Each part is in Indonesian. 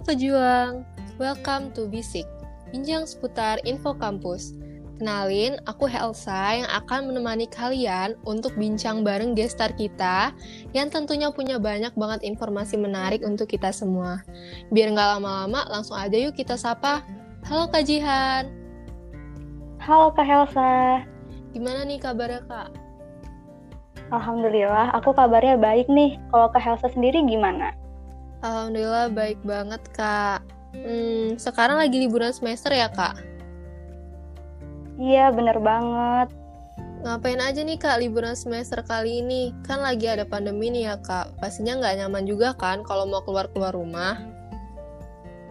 pejuang, welcome to Bisik, bincang seputar info kampus. Kenalin, aku Helsa yang akan menemani kalian untuk bincang bareng gestar kita yang tentunya punya banyak banget informasi menarik untuk kita semua. Biar nggak lama-lama, langsung aja yuk kita sapa. Halo Kak Jihan. Halo Kak Helsa. Gimana nih kabarnya Kak? Alhamdulillah, aku kabarnya baik nih. Kalau Kak Helsa sendiri gimana? Alhamdulillah baik banget Kak. Hmm, sekarang lagi liburan semester ya Kak? Iya, bener banget. Ngapain aja nih kak liburan semester kali ini? Kan lagi ada pandemi nih ya kak. Pastinya nggak nyaman juga kan kalau mau keluar-keluar rumah.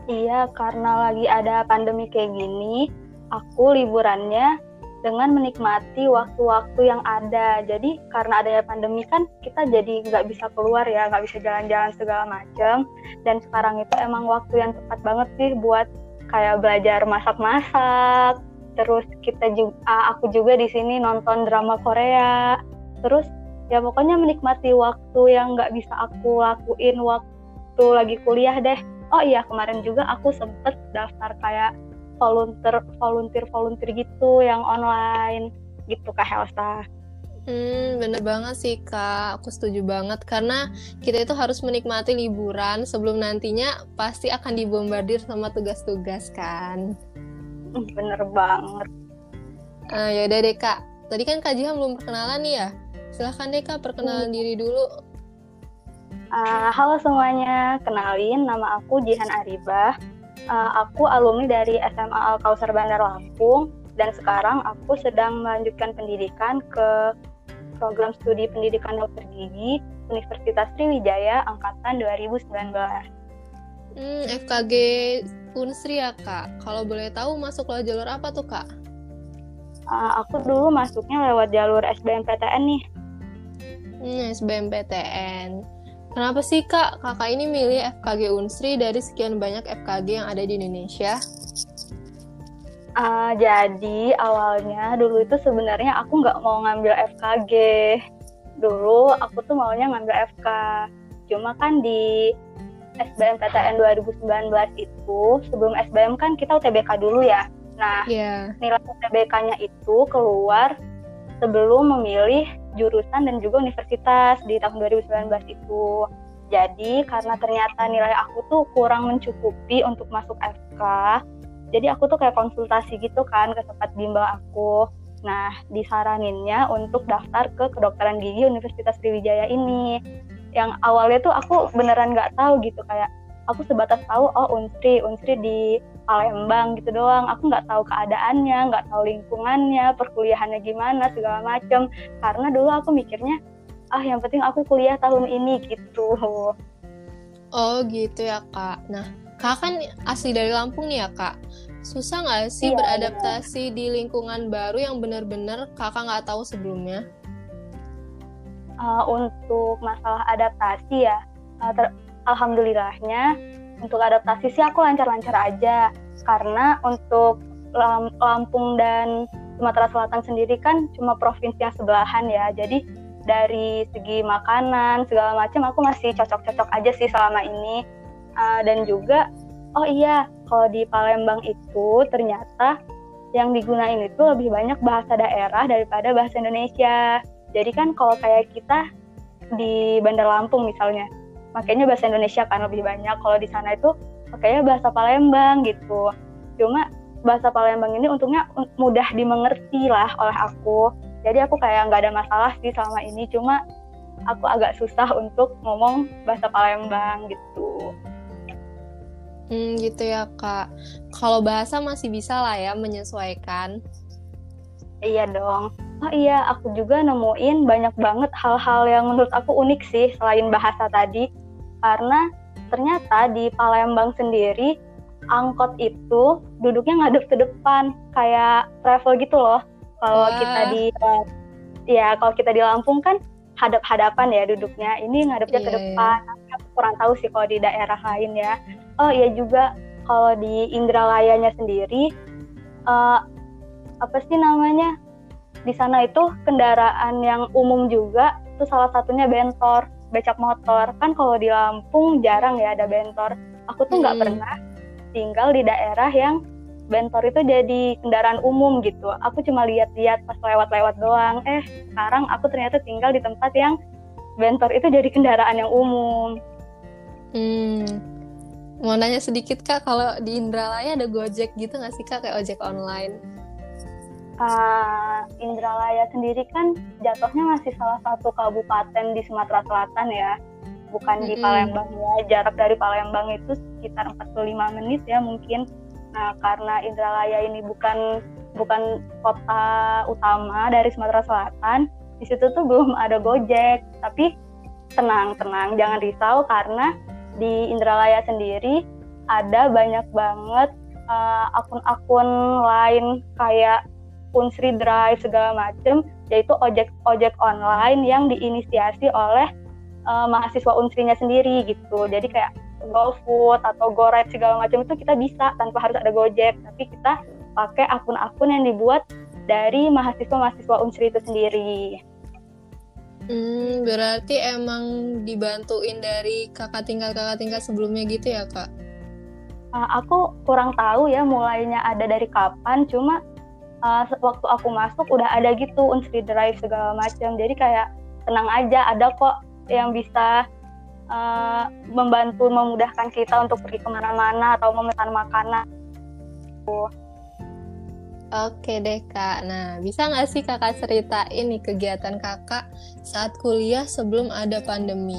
Iya, karena lagi ada pandemi kayak gini, aku liburannya dengan menikmati waktu-waktu yang ada. Jadi karena adanya pandemi kan kita jadi nggak bisa keluar ya, nggak bisa jalan-jalan segala macam. Dan sekarang itu emang waktu yang tepat banget sih buat kayak belajar masak-masak, terus kita juga aku juga di sini nonton drama Korea terus ya pokoknya menikmati waktu yang nggak bisa aku lakuin waktu lagi kuliah deh oh iya kemarin juga aku sempet daftar kayak volunteer volunteer volunteer gitu yang online gitu kak Helsa Hmm, bener banget sih kak, aku setuju banget karena kita itu harus menikmati liburan sebelum nantinya pasti akan dibombardir sama tugas-tugas kan. Bener banget. Uh, ya udah deh kak. Tadi kan Kak Jihan belum perkenalan nih ya. Silahkan deh kak perkenalan hmm. diri dulu. Uh, halo semuanya, kenalin nama aku Jihan Aribah. Uh, aku alumni dari SMA Al Kausar Bandar Lampung dan sekarang aku sedang melanjutkan pendidikan ke program studi pendidikan dokter gigi Universitas Sriwijaya angkatan 2019. Hmm, FKG Unsri ya kak. Kalau boleh tahu masuk lewat jalur apa tuh kak? Uh, aku dulu masuknya lewat jalur SBMPTN nih. Hmm, SBMPTN. Kenapa sih kak kakak ini milih FKG Unsri dari sekian banyak FKG yang ada di Indonesia? Uh, jadi awalnya dulu itu sebenarnya aku nggak mau ngambil FKG. Dulu aku tuh maunya ngambil FK. Cuma kan di SBMPTN 2019 itu sebelum SBM kan kita UTBK dulu ya. Nah, yeah. nilai UTBK-nya itu keluar sebelum memilih jurusan dan juga universitas di tahun 2019 itu. Jadi karena ternyata nilai aku tuh kurang mencukupi untuk masuk FK, jadi aku tuh kayak konsultasi gitu kan ke tempat bimbel aku. Nah, disaraninnya untuk daftar ke kedokteran gigi Universitas Sriwijaya ini yang awalnya tuh aku beneran nggak tahu gitu kayak aku sebatas tahu oh unsri unsri di Palembang gitu doang. Aku nggak tahu keadaannya nggak tahu lingkungannya perkuliahannya gimana segala macem. Karena dulu aku mikirnya ah yang penting aku kuliah tahun ini gitu. Oh gitu ya kak. Nah kak kan asli dari Lampung nih ya kak? Susah nggak sih iya, beradaptasi iya. di lingkungan baru yang benar-benar kakak nggak tahu sebelumnya? Uh, untuk masalah adaptasi ya uh, ter- alhamdulillahnya untuk adaptasi sih aku lancar-lancar aja. Karena untuk Lam- Lampung dan Sumatera Selatan sendiri kan cuma provinsi yang sebelahan ya. Jadi dari segi makanan segala macam aku masih cocok-cocok aja sih selama ini. Uh, dan juga oh iya kalau di Palembang itu ternyata yang digunain itu lebih banyak bahasa daerah daripada bahasa Indonesia. Jadi kan kalau kayak kita di Bandar Lampung misalnya, makanya bahasa Indonesia kan lebih banyak. Kalau di sana itu pakainya bahasa Palembang gitu. Cuma bahasa Palembang ini untungnya mudah dimengerti lah oleh aku. Jadi aku kayak nggak ada masalah sih selama ini. Cuma aku agak susah untuk ngomong bahasa Palembang gitu. Hmm, gitu ya kak. Kalau bahasa masih bisa lah ya menyesuaikan. Iya dong. Oh iya aku juga nemuin banyak banget hal-hal yang menurut aku unik sih selain bahasa tadi. Karena ternyata di Palembang sendiri angkot itu duduknya ngadep ke depan kayak travel gitu loh. Kalau kita di ya kalau kita di Lampung kan hadap-hadapan ya duduknya. Ini ngadepnya yeah, ke iya, iya. depan. Yeah. aku kurang tahu sih kalau di daerah lain ya. Oh iya juga kalau di Indralayanya sendiri uh, apa sih namanya di sana itu kendaraan yang umum juga itu salah satunya bentor becak motor kan kalau di Lampung jarang ya ada bentor aku tuh nggak hmm. pernah tinggal di daerah yang bentor itu jadi kendaraan umum gitu. Aku cuma lihat-lihat pas lewat-lewat doang. Eh, sekarang aku ternyata tinggal di tempat yang bentor itu jadi kendaraan yang umum. Hmm. Mau nanya sedikit kak, kalau di Indralaya ada Gojek gitu nggak sih kak kayak ojek online? Uh, Indralaya sendiri kan jatuhnya masih salah satu kabupaten di Sumatera Selatan ya, bukan mm -hmm. di Palembang ya. Jarak dari Palembang itu sekitar 45 menit ya mungkin Nah, karena Indralaya ini bukan bukan kota utama dari Sumatera Selatan, di situ tuh belum ada Gojek. Tapi tenang, tenang, jangan risau karena di Indralaya sendiri ada banyak banget uh, akun-akun lain kayak Unsri Drive segala macem, yaitu ojek ojek online yang diinisiasi oleh uh, mahasiswa Unsrinya sendiri gitu. Jadi kayak GoFood atau GoRide segala macam itu kita bisa tanpa harus ada Gojek, tapi kita pakai akun-akun yang dibuat dari mahasiswa-mahasiswa Unsri itu sendiri. Hmm, berarti emang dibantuin dari kakak tinggal kakak tinggal sebelumnya gitu ya kak? Uh, aku kurang tahu ya mulainya ada dari kapan, cuma uh, waktu aku masuk udah ada gitu Unsri Drive segala macam. Jadi kayak tenang aja, ada kok yang bisa uh, membantu memudahkan kita untuk pergi ke mana-mana atau memesan makanan. Oke deh kak, nah bisa nggak sih kakak ceritain nih kegiatan kakak saat kuliah sebelum ada pandemi?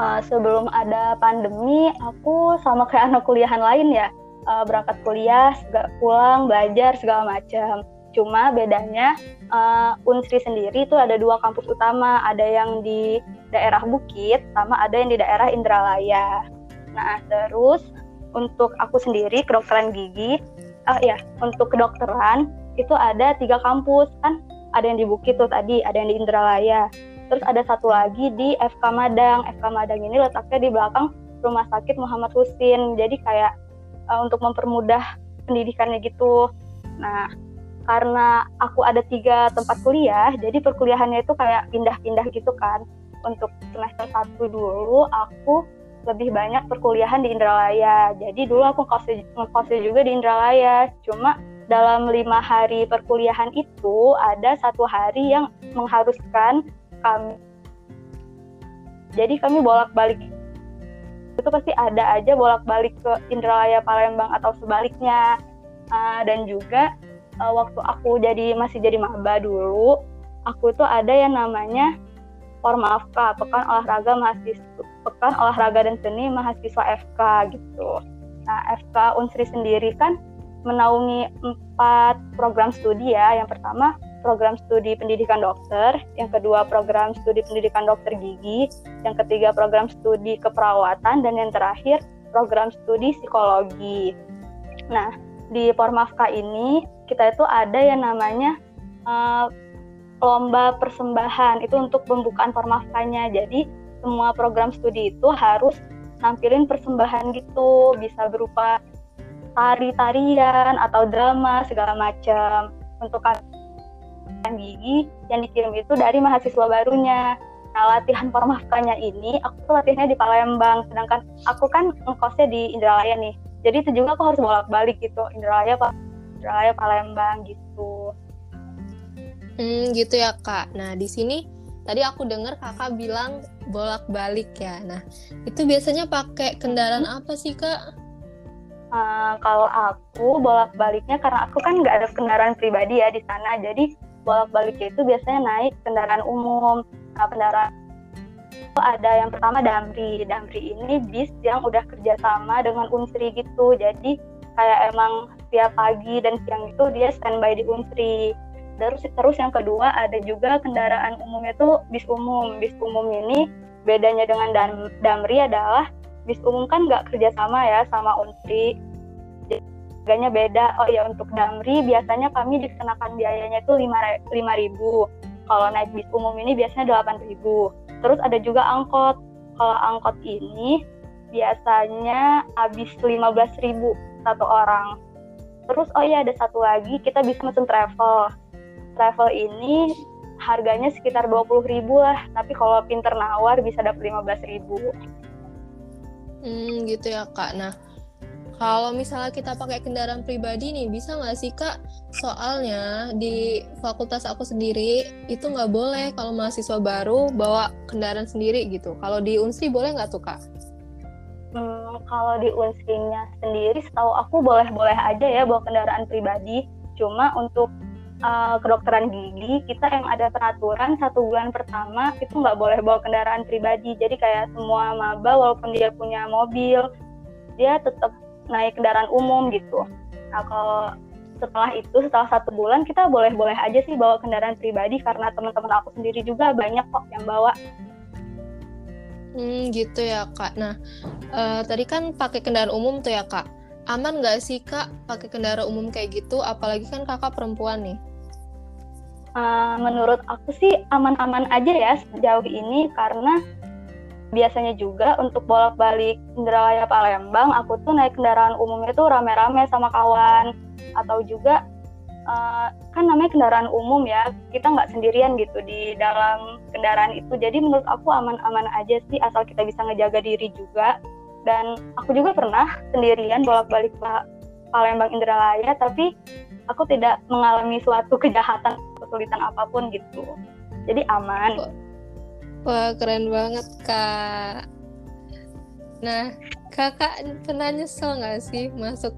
Uh, sebelum ada pandemi, aku sama kayak anak kuliahan lain ya, uh, berangkat kuliah, pulang, belajar segala macam. Cuma bedanya uh, Unsri sendiri itu ada dua kampus utama, ada yang di daerah Bukit sama ada yang di daerah Indralaya. Nah, terus untuk aku sendiri kedokteran gigi, uh, ya untuk kedokteran itu ada tiga kampus kan, ada yang di Bukit tuh tadi, ada yang di Indralaya. Terus ada satu lagi di FK Madang. FK Madang ini letaknya di belakang Rumah Sakit Muhammad Husin. Jadi kayak uh, untuk mempermudah pendidikannya gitu. Nah, karena aku ada tiga tempat kuliah, jadi perkuliahannya itu kayak pindah-pindah gitu kan. Untuk semester satu dulu aku lebih banyak perkuliahan di Indralaya. Jadi dulu aku ngekosnya juga di Indralaya. Cuma dalam lima hari perkuliahan itu ada satu hari yang mengharuskan kami. Jadi kami bolak-balik itu pasti ada aja bolak-balik ke Indralaya Palembang atau sebaliknya. Uh, dan juga uh, waktu aku jadi masih jadi maba dulu aku tuh ada yang namanya Formafka Pekan Olahraga Mahasiswa Pekan Olahraga dan Seni Mahasiswa FK gitu. Nah, FK Unsri sendiri kan menaungi empat program studi ya. Yang pertama program studi pendidikan dokter, yang kedua program studi pendidikan dokter gigi, yang ketiga program studi keperawatan, dan yang terakhir program studi psikologi. Nah, di Formafka ini kita itu ada yang namanya uh, lomba persembahan itu untuk pembukaan formafkanya jadi semua program studi itu harus nampilin persembahan gitu bisa berupa tari-tarian atau drama segala macam untuk gigi yang dikirim itu dari mahasiswa barunya. Nah latihan formafkanya ini aku tuh latihannya di Palembang sedangkan aku kan ngekosnya di Indralaya nih. Jadi itu juga aku harus bolak-balik gitu Indralaya Pak Indralaya Palembang gitu. Hmm gitu ya kak. Nah di sini tadi aku dengar kakak bilang bolak-balik ya. Nah itu biasanya pakai kendaraan hmm. apa sih kak? Uh, kalau aku bolak-baliknya karena aku kan nggak ada kendaraan pribadi ya di sana. Jadi bolak-baliknya itu biasanya naik kendaraan umum nah, kendaraan ada yang pertama Damri. Damri ini bis yang udah kerjasama dengan Unsri gitu. Jadi kayak emang setiap pagi dan siang itu dia standby di Unsri. Terus terus yang kedua ada juga kendaraan umumnya tuh bis umum. Bis umum ini bedanya dengan Dam, Damri adalah bis umum kan nggak kerjasama ya sama Unsri. Harganya beda. Oh ya untuk Damri biasanya kami dikenakan biayanya tuh lima ribu. Kalau naik bis umum ini biasanya delapan ribu. Terus ada juga angkot. Kalau angkot ini biasanya habis ribu satu orang Terus oh iya ada satu lagi kita bisa mesen travel. Travel ini harganya sekitar 20 ribu lah, tapi kalau pinter nawar bisa dapat 15 ribu. Hmm, gitu ya kak. Nah, kalau misalnya kita pakai kendaraan pribadi nih, bisa nggak sih kak? Soalnya di fakultas aku sendiri itu nggak boleh kalau mahasiswa baru bawa kendaraan sendiri gitu. Kalau di Unsri boleh nggak tuh kak? Hmm, kalau di Unsrinya sendiri, setahu aku boleh-boleh aja ya bawa kendaraan pribadi. Cuma untuk uh, kedokteran gigi kita yang ada peraturan satu bulan pertama itu nggak boleh bawa kendaraan pribadi. Jadi kayak semua maba walaupun dia punya mobil, dia tetap naik kendaraan umum gitu. Nah kalau setelah itu setelah satu bulan kita boleh-boleh aja sih bawa kendaraan pribadi karena teman-teman aku sendiri juga banyak kok yang bawa. Hmm gitu ya kak. Nah uh, tadi kan pakai kendaraan umum tuh ya kak. Aman nggak sih kak pakai kendaraan umum kayak gitu? Apalagi kan kakak perempuan nih. Uh, menurut aku sih aman-aman aja ya sejauh ini karena biasanya juga untuk bolak-balik Indralaya Palembang aku tuh naik kendaraan umumnya tuh rame-rame sama kawan. Atau juga uh, kan namanya kendaraan umum ya kita nggak sendirian gitu di dalam kendaraan itu. Jadi menurut aku aman-aman aja sih asal kita bisa ngejaga diri juga. Dan aku juga pernah sendirian bolak-balik Palembang Indralaya tapi aku tidak mengalami suatu kejahatan kesulitan apa pun gitu. Jadi aman Wah, keren banget, Kak. Nah, Kakak pernah nyesel nggak sih masuk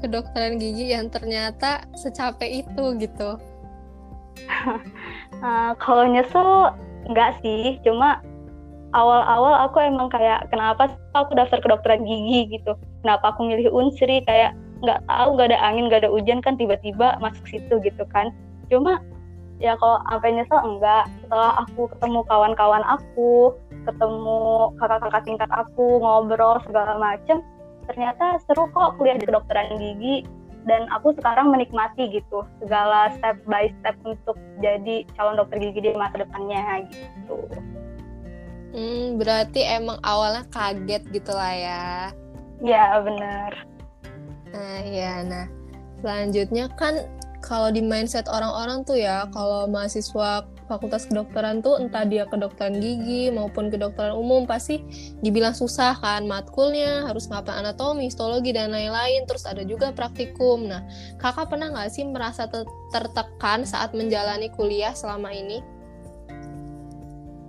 kedokteran gigi yang ternyata secapek itu gitu? uh, kalau nyesel nggak sih, cuma awal-awal aku emang kayak kenapa aku daftar kedokteran gigi gitu? Kenapa aku milih Unsri kayak nggak tahu nggak ada angin nggak ada hujan kan tiba-tiba masuk situ gitu kan? Cuma ya kalau sampai nyesel enggak setelah aku ketemu kawan-kawan aku ketemu kakak-kakak tingkat aku ngobrol segala macem ternyata seru kok kuliah di kedokteran gigi dan aku sekarang menikmati gitu segala step by step untuk jadi calon dokter gigi di masa depannya gitu. Hmm, berarti emang awalnya kaget gitu lah ya. Ya benar. Nah ya, nah selanjutnya kan kalau di mindset orang-orang tuh ya, kalau mahasiswa fakultas kedokteran tuh entah dia kedokteran gigi maupun kedokteran umum pasti dibilang susah kan matkulnya harus ngapal anatomi, histologi dan lain-lain terus ada juga praktikum. Nah, kakak pernah nggak sih merasa tertekan saat menjalani kuliah selama ini?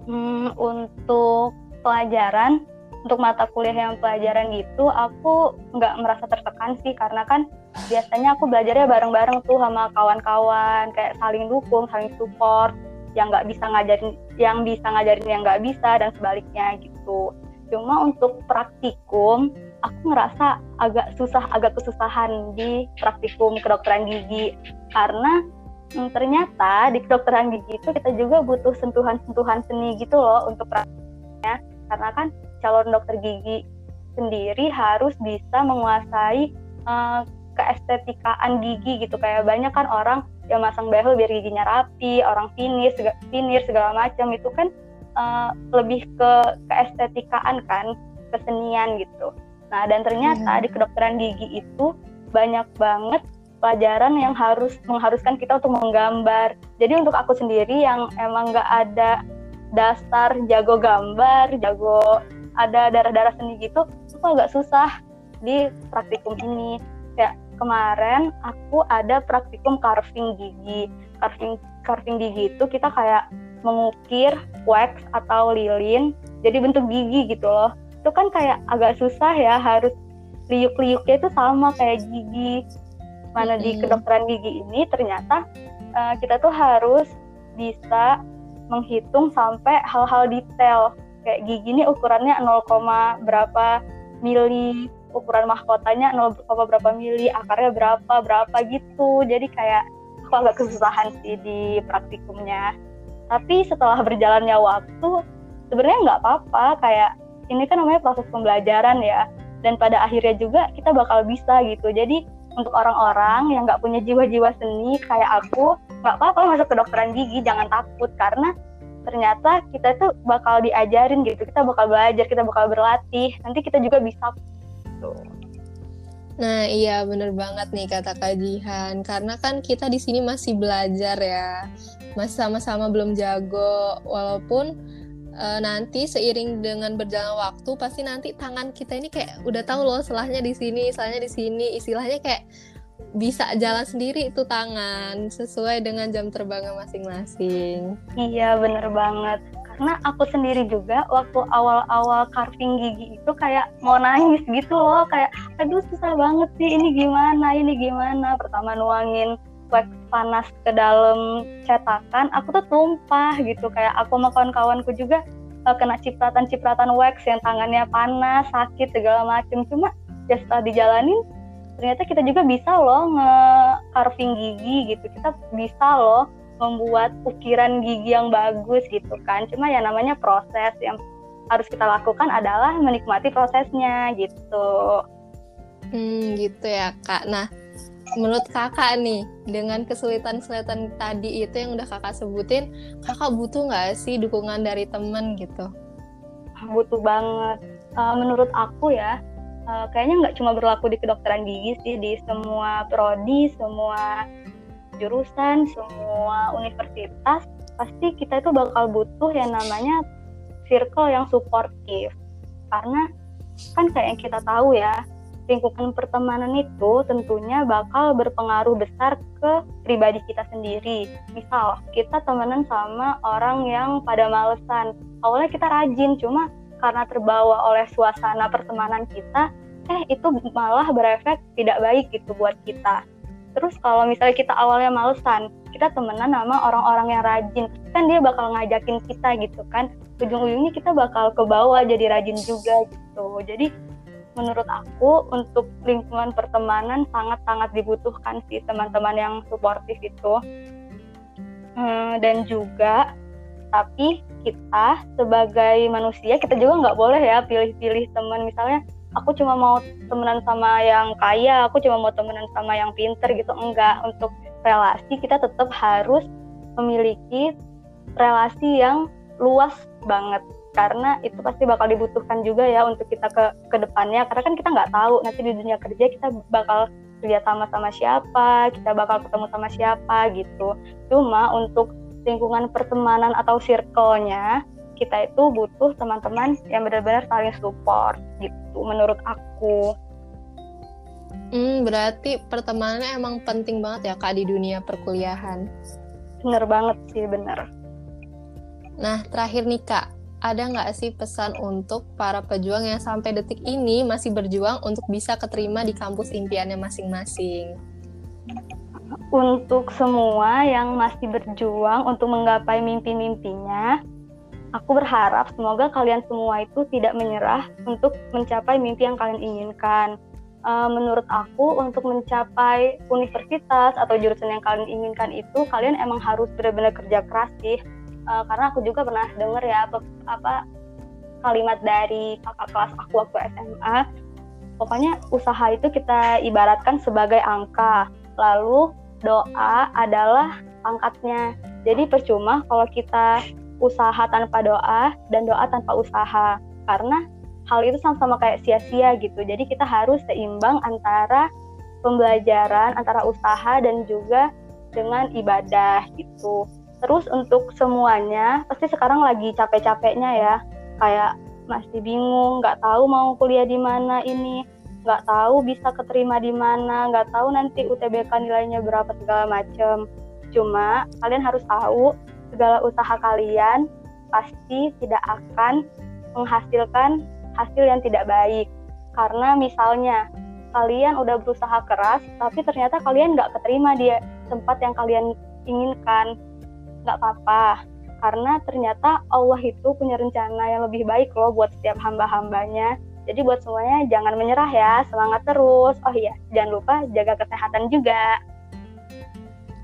Hmm, untuk pelajaran untuk mata kuliah yang pelajaran gitu aku nggak merasa tertekan sih karena kan biasanya aku belajarnya bareng-bareng tuh sama kawan-kawan kayak saling dukung saling support yang nggak bisa ngajarin yang bisa ngajarin yang nggak bisa dan sebaliknya gitu. Cuma untuk praktikum aku ngerasa agak susah agak kesusahan di praktikum kedokteran gigi. Karena hmm, ternyata di kedokteran gigi itu kita juga butuh sentuhan-sentuhan seni gitu loh untuk praktiknya. Karena kan calon dokter gigi sendiri harus bisa menguasai uh, keestetikaan gigi gitu. Kayak banyak kan orang yang masang behel biar giginya rapi orang finir segala, finir segala macam itu kan uh, lebih ke keestetikaan kan kesenian gitu. Nah dan ternyata hmm. di kedokteran gigi itu banyak banget pelajaran yang harus mengharuskan kita untuk menggambar. Jadi untuk aku sendiri yang emang nggak ada dasar jago gambar jago ada darah-darah seni gitu itu agak susah di praktikum ini. Kayak kemarin aku ada praktikum carving gigi. Carving carving gigi itu kita kayak mengukir wax atau lilin jadi bentuk gigi gitu loh. Itu kan kayak agak susah ya harus liuk-liuknya itu sama kayak gigi. Mana di kedokteran gigi ini ternyata uh, kita tuh harus bisa menghitung sampai hal-hal detail kayak gigi ini ukurannya 0, berapa mili ukuran mahkotanya 0, berapa mili akarnya berapa berapa gitu. Jadi kayak aku agak kesusahan sih di praktikumnya. Tapi setelah berjalannya waktu sebenarnya nggak apa-apa. Kayak ini kan namanya proses pembelajaran ya. Dan pada akhirnya juga kita bakal bisa gitu. Jadi untuk orang-orang yang nggak punya jiwa-jiwa seni kayak aku nggak apa-apa masuk ke dokteran gigi jangan takut. Karena ternyata kita tuh bakal diajarin gitu kita bakal belajar kita bakal berlatih nanti kita juga bisa. Tuh Nah iya bener banget nih kata kajian karena kan kita di sini masih belajar ya. Masih sama-sama belum jago. Walaupun uh, nanti seiring dengan berjalan waktu pasti nanti tangan kita ini kayak udah tahu loh selahnya di sini, selahnya di sini, istilahnya kayak bisa jalan sendiri itu tangan sesuai dengan jam terbangnya masing-masing. Iya bener banget. Karena aku sendiri juga waktu awal-awal carving gigi itu kayak mau nangis gitu loh kayak aduh susah banget sih ini gimana ini gimana? Pertama nuangin wax panas ke dalam cetakan aku tuh tumpah gitu. Kayak aku sama kawan-kawanku juga uh, kena cipratan-cipratan wax yang tangannya panas sakit segala macem. Cuma ya setelah dijalanin ternyata kita juga bisa loh nge-carving gigi gitu. Kita bisa loh membuat ukiran gigi yang bagus gitu kan. Cuma ya namanya proses. Yang harus kita lakukan adalah menikmati prosesnya gitu. Hmm gitu ya kak. Nah menurut kakak nih dengan kesulitan-kesulitan tadi itu yang udah kakak sebutin kakak butuh nggak sih dukungan dari temen gitu? Butuh banget. Uh, menurut aku ya uh, kayaknya nggak cuma berlaku di kedokteran gigi sih di semua prodi semua jurusan, semua universitas, pasti kita itu bakal butuh yang namanya circle yang suportif. Karena kan kayak yang kita tahu ya, lingkungan pertemanan itu tentunya bakal berpengaruh besar ke pribadi kita sendiri. Misal, kita temenan sama orang yang pada malesan. Awalnya kita rajin, cuma karena terbawa oleh suasana pertemanan kita, eh itu malah berefek tidak baik gitu buat kita. Terus kalau misalnya kita awalnya malesan, kita temenan sama orang-orang yang rajin, kan dia bakal ngajakin kita gitu kan. Ujung-ujungnya kita bakal ke bawah jadi rajin juga gitu. Jadi menurut aku untuk lingkungan pertemanan sangat-sangat dibutuhkan sih teman-teman yang suportif itu. Hmm, dan juga tapi kita sebagai manusia kita juga nggak boleh ya pilih-pilih teman. Misalnya aku cuma mau temenan sama yang kaya aku cuma mau temenan sama yang pinter gitu. Enggak untuk relasi kita tetap harus memiliki relasi yang luas banget. Karena itu pasti bakal dibutuhkan juga ya untuk kita ke ke depannya. Karena kan kita nggak tahu nanti di dunia kerja kita bakal kerja sama sama siapa kita bakal ketemu sama siapa gitu. Cuma untuk lingkungan pertemanan atau circle-nya kita itu butuh teman-teman yang benar-benar saling support gitu menurut aku. Hmm, berarti pertemanan emang penting banget ya kak di dunia perkuliahan. Bener banget sih, bener. Nah, terakhir nih kak, ada nggak sih pesan untuk para pejuang yang sampai detik ini masih berjuang untuk bisa keterima di kampus impiannya masing-masing? Untuk semua yang masih berjuang untuk menggapai mimpi-mimpinya, Aku berharap semoga kalian semua itu tidak menyerah untuk mencapai mimpi yang kalian inginkan. Uh, menurut aku untuk mencapai universitas atau jurusan yang kalian inginkan itu kalian emang harus benar-benar kerja keras sih. Uh, karena aku juga pernah dengar ya apa kalimat dari kakak kelas aku waktu SMA. Pokoknya usaha itu kita ibaratkan sebagai angka. Lalu doa adalah pangkatnya. Jadi percuma kalau kita usaha tanpa doa dan doa tanpa usaha. Karena hal itu sama-sama kayak sia-sia gitu. Jadi kita harus seimbang antara pembelajaran antara usaha dan juga dengan ibadah gitu. Terus untuk semuanya pasti sekarang lagi capek-capeknya ya. Kayak masih bingung nggak tahu mau kuliah di mana ini nggak tahu bisa keterima di mana nggak tahu nanti UTBK nilainya berapa segala macem cuma kalian harus tahu segala usaha kalian pasti tidak akan menghasilkan hasil yang tidak baik. Karena misalnya kalian udah berusaha keras, tapi ternyata kalian nggak keterima di tempat yang kalian inginkan, nggak apa-apa. Karena ternyata Allah itu punya rencana yang lebih baik loh buat setiap hamba-hambanya. Jadi buat semuanya jangan menyerah ya, semangat terus. Oh iya, jangan lupa jaga kesehatan juga.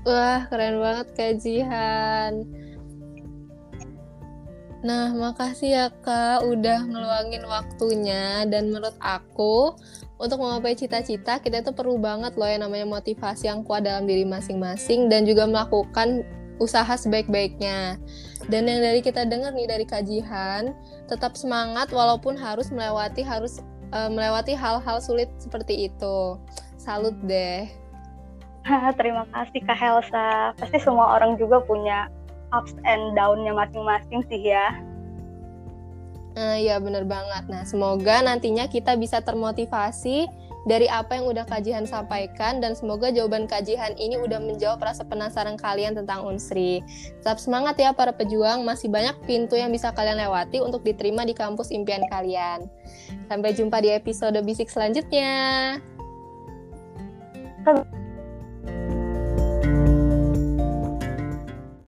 Wah, keren banget Kak Jihan. Nah, makasih ya Kak udah ngeluangin waktunya dan menurut aku untuk menggapai cita-cita kita itu perlu banget loh yang namanya motivasi yang kuat dalam diri masing-masing dan juga melakukan usaha sebaik-baiknya. Dan yang dari kita dengar nih dari kajian, tetap semangat walaupun harus melewati harus uh, melewati hal-hal sulit seperti itu. Salut deh. Terima kasih Kak Helsa. Pasti semua orang juga punya ups and down-nya masing-masing sih ya. Nah, iya bener banget. Nah, semoga nantinya kita bisa termotivasi dari apa yang udah kajian sampaikan dan semoga jawaban kajian ini udah menjawab rasa penasaran kalian tentang Unsri. Tetap semangat ya para pejuang, masih banyak pintu yang bisa kalian lewati untuk diterima di kampus impian kalian. Sampai jumpa di episode bisik selanjutnya.